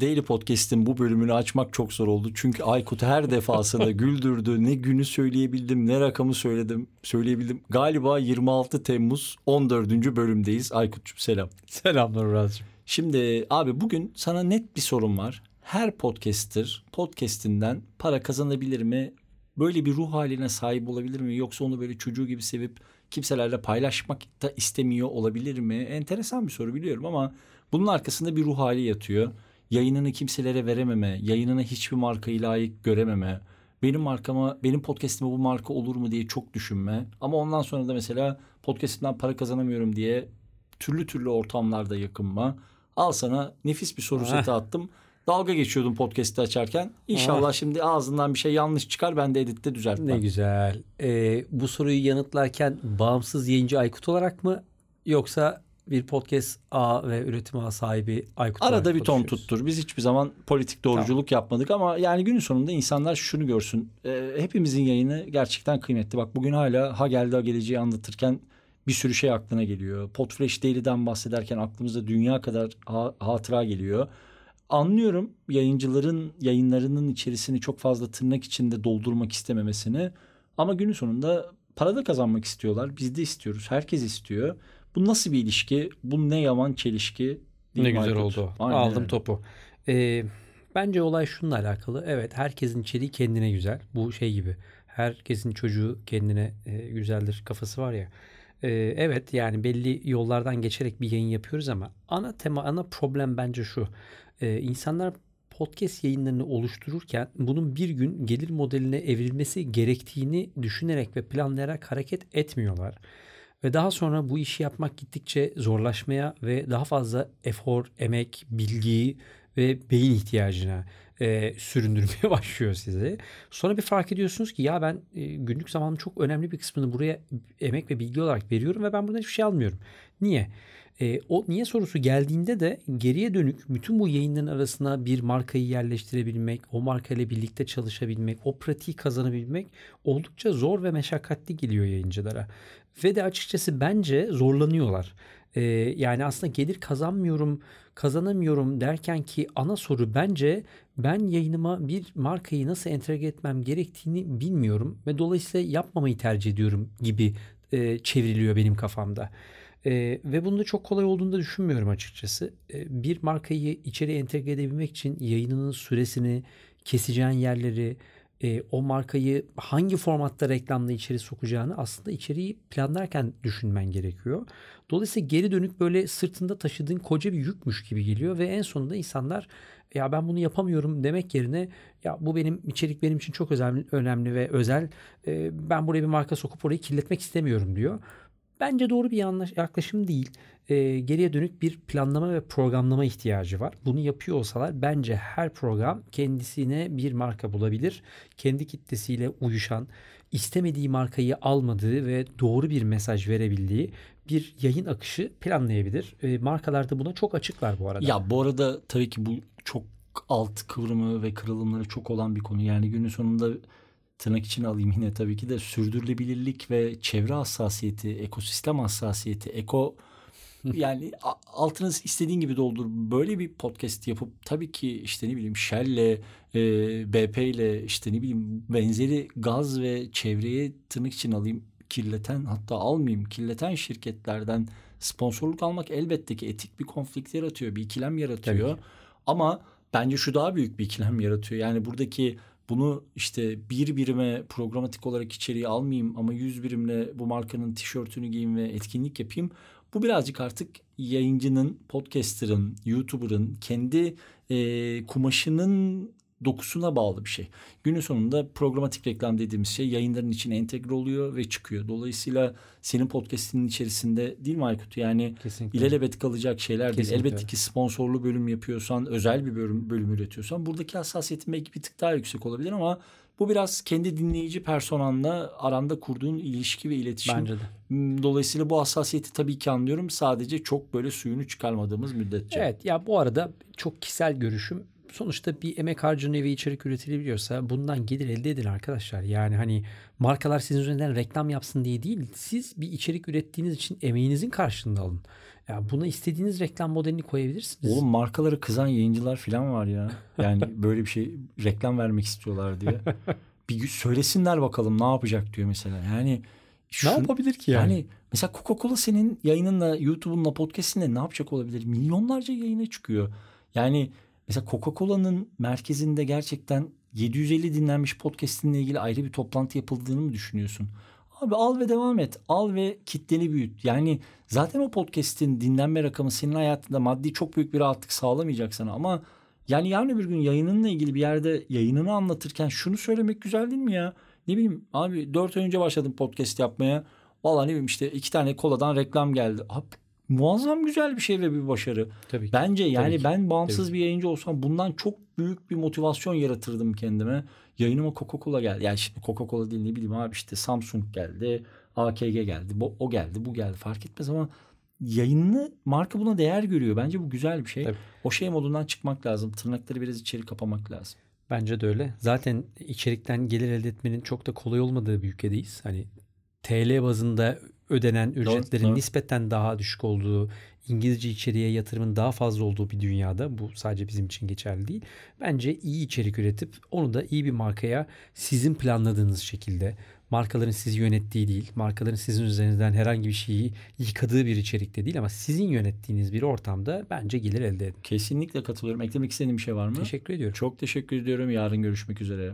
Daily Podcast'in bu bölümünü açmak çok zor oldu. Çünkü Aykut her defasında güldürdü. Ne günü söyleyebildim, ne rakamı söyledim, söyleyebildim. Galiba 26 Temmuz 14. bölümdeyiz. Aykut'cum selam. Selamlar Uraz'cığım. Şimdi abi bugün sana net bir sorum var. Her podcaster podcastinden para kazanabilir mi? Böyle bir ruh haline sahip olabilir mi? Yoksa onu böyle çocuğu gibi sevip kimselerle paylaşmak da istemiyor olabilir mi? Enteresan bir soru biliyorum ama bunun arkasında bir ruh hali yatıyor. Yayınını kimselere verememe, yayınını hiçbir markayı layık görememe, benim markama, benim podcast'ime bu marka olur mu diye çok düşünme. Ama ondan sonra da mesela podcast'imden para kazanamıyorum diye türlü türlü ortamlarda yakınma. Al sana nefis bir soru seti attım. Dalga geçiyordum podcast'i açarken. İnşallah şimdi ağzından bir şey yanlış çıkar ben de editte düzeltmem. Ne güzel. Ee, bu soruyu yanıtlarken bağımsız yayıncı Aykut olarak mı yoksa bir podcast ağ ve üretim ağ sahibi Aykut Arada bir ton tuttur. Biz hiçbir zaman politik doğruculuk yapmadık ama yani günün sonunda insanlar şunu görsün. Ee, hepimizin yayını gerçekten kıymetli. Bak bugün hala ha geldi ha geleceği anlatırken bir sürü şey aklına geliyor. Podfresh Daily'den bahsederken aklımıza dünya kadar ha- hatıra geliyor. Anlıyorum yayıncıların yayınlarının içerisini çok fazla tırnak içinde doldurmak istememesini. Ama günün sonunda para da kazanmak istiyorlar. Biz de istiyoruz. Herkes istiyor. Bu nasıl bir ilişki? Bu ne yaman çelişki? Ne güzel Aykut? oldu. Aynen Aldım öyle. topu. Ee, bence olay şununla alakalı. Evet herkesin içeriği kendine güzel. Bu şey gibi. Herkesin çocuğu kendine e, güzeldir kafası var ya. Ee, evet yani belli yollardan geçerek bir yayın yapıyoruz ama ana tema ana problem bence şu. Ee, insanlar podcast yayınlarını oluştururken bunun bir gün gelir modeline evrilmesi gerektiğini düşünerek ve planlayarak hareket etmiyorlar. Ve daha sonra bu işi yapmak gittikçe zorlaşmaya ve daha fazla efor, emek, bilgi ve beyin ihtiyacına e, süründürmeye başlıyor sizi. Sonra bir fark ediyorsunuz ki ya ben e, günlük zamanımın çok önemli bir kısmını buraya emek ve bilgi olarak veriyorum ve ben buradan hiçbir şey almıyorum. Niye? E, o niye sorusu geldiğinde de geriye dönük bütün bu yayınların arasına bir markayı yerleştirebilmek, o markayla birlikte çalışabilmek, o pratiği kazanabilmek oldukça zor ve meşakkatli geliyor yayıncılara. Ve de açıkçası bence zorlanıyorlar. E, yani aslında gelir kazanmıyorum, kazanamıyorum derken ki ana soru bence ben yayınıma bir markayı nasıl entegre etmem gerektiğini bilmiyorum ve dolayısıyla yapmamayı tercih ediyorum gibi e, çevriliyor benim kafamda. Ee, ve bunun da çok kolay olduğunu da düşünmüyorum açıkçası. Ee, bir markayı içeri entegre edebilmek için yayınının süresini, keseceğin yerleri, e, o markayı hangi formatta reklamda içeri sokacağını aslında içeriği planlarken düşünmen gerekiyor. Dolayısıyla geri dönük böyle sırtında taşıdığın koca bir yükmüş gibi geliyor ve en sonunda insanlar ya ben bunu yapamıyorum demek yerine ya bu benim içerik benim için çok özel, önemli ve özel. Ee, ben buraya bir marka sokup orayı kirletmek istemiyorum diyor. Bence doğru bir yaklaşım değil. Ee, geriye dönük bir planlama ve programlama ihtiyacı var. Bunu yapıyor olsalar bence her program kendisine bir marka bulabilir. Kendi kitlesiyle uyuşan, istemediği markayı almadığı ve doğru bir mesaj verebildiği bir yayın akışı planlayabilir. Ee, markalar da buna çok açıklar bu arada. Ya bu arada tabii ki bu çok alt kıvrımı ve kırılımları çok olan bir konu. Yani günün sonunda tırnak içine alayım yine tabii ki de sürdürülebilirlik ve çevre hassasiyeti, ekosistem hassasiyeti, eko yani altını istediğin gibi doldur. Böyle bir podcast yapıp tabii ki işte ne bileyim Shell'le, e, BP'yle işte ne bileyim benzeri gaz ve çevreye tırnak içine alayım kirleten hatta almayayım kirleten şirketlerden sponsorluk almak elbette ki etik bir konflikt yaratıyor, bir ikilem yaratıyor. Ama bence şu daha büyük bir ikilem yaratıyor. Yani buradaki bunu işte bir birime programatik olarak içeriye almayayım ama yüz birimle bu markanın tişörtünü giyeyim ve etkinlik yapayım. Bu birazcık artık yayıncının, podcaster'ın, YouTuber'ın kendi e, kumaşının dokusuna bağlı bir şey. Günün sonunda programatik reklam dediğimiz şey yayınların içine entegre oluyor ve çıkıyor. Dolayısıyla senin podcast'inin içerisinde değil mi Aykut? Yani Kesinlikle. ilelebet kalacak şeyler değil. Kesinlikle Elbette öyle. ki sponsorlu bölüm yapıyorsan, özel bir bölüm, bölüm üretiyorsan buradaki hassasiyetin belki bir tık daha yüksek olabilir ama bu biraz kendi dinleyici personanla aranda kurduğun ilişki ve iletişim. Bence de. Hmm, Dolayısıyla bu hassasiyeti tabii ki anlıyorum. Sadece çok böyle suyunu çıkarmadığımız müddetçe. Evet ya bu arada çok kişisel görüşüm sonuçta bir emek harcanıyor ve içerik üretilebiliyorsa bundan gelir elde edin arkadaşlar. Yani hani markalar sizin üzerinden reklam yapsın diye değil. Siz bir içerik ürettiğiniz için emeğinizin karşılığını alın. Ya buna istediğiniz reklam modelini koyabilirsiniz. Oğlum markaları kızan yayıncılar falan var ya. Yani böyle bir şey reklam vermek istiyorlar diye. Bir gün söylesinler bakalım ne yapacak diyor mesela. Yani ne şu- yapabilir ki yani? yani? mesela Coca-Cola senin yayınınla, YouTube'unla, podcast'inle ne yapacak olabilir? Milyonlarca yayına çıkıyor. Yani mesela Coca-Cola'nın merkezinde gerçekten 750 dinlenmiş podcast'inle ilgili ayrı bir toplantı yapıldığını mı düşünüyorsun? Abi al ve devam et. Al ve kitleni büyüt. Yani zaten o podcast'in dinlenme rakamı senin hayatında maddi çok büyük bir rahatlık sağlamayacak sana ama yani yarın öbür gün yayınınla ilgili bir yerde yayınını anlatırken şunu söylemek güzel değil mi ya? Ne bileyim abi 4 ay önce başladım podcast yapmaya. Valla ne bileyim işte iki tane koladan reklam geldi. Abi, muazzam güzel bir şey ve bir başarı. Tabii ki. Bence yani ki. ben bağımsız Tabii bir yayıncı olsam bundan çok büyük bir motivasyon yaratırdım kendime. Yayınıma Coca-Cola geldi. Yani şimdi Coca-Cola değil ne bileyim abi işte Samsung geldi. AKG geldi. O geldi bu geldi fark etmez ama yayını marka buna değer görüyor. Bence bu güzel bir şey. Tabii. O şey modundan çıkmak lazım. Tırnakları biraz içeri kapamak lazım. Bence de öyle. Zaten içerikten gelir elde etmenin çok da kolay olmadığı bir ülkedeyiz. Hani TL bazında ödenen ücretlerin doğru. nispeten daha düşük olduğu, İngilizce içeriğe yatırımın daha fazla olduğu bir dünyada bu sadece bizim için geçerli değil. Bence iyi içerik üretip onu da iyi bir markaya sizin planladığınız şekilde markaların sizi yönettiği değil, markaların sizin üzerinizden herhangi bir şeyi yıkadığı bir içerikte değil ama sizin yönettiğiniz bir ortamda bence gelir elde edin. Kesinlikle katılıyorum. Eklemek istediğin bir şey var mı? Teşekkür ediyorum. Çok teşekkür ediyorum. Yarın görüşmek üzere.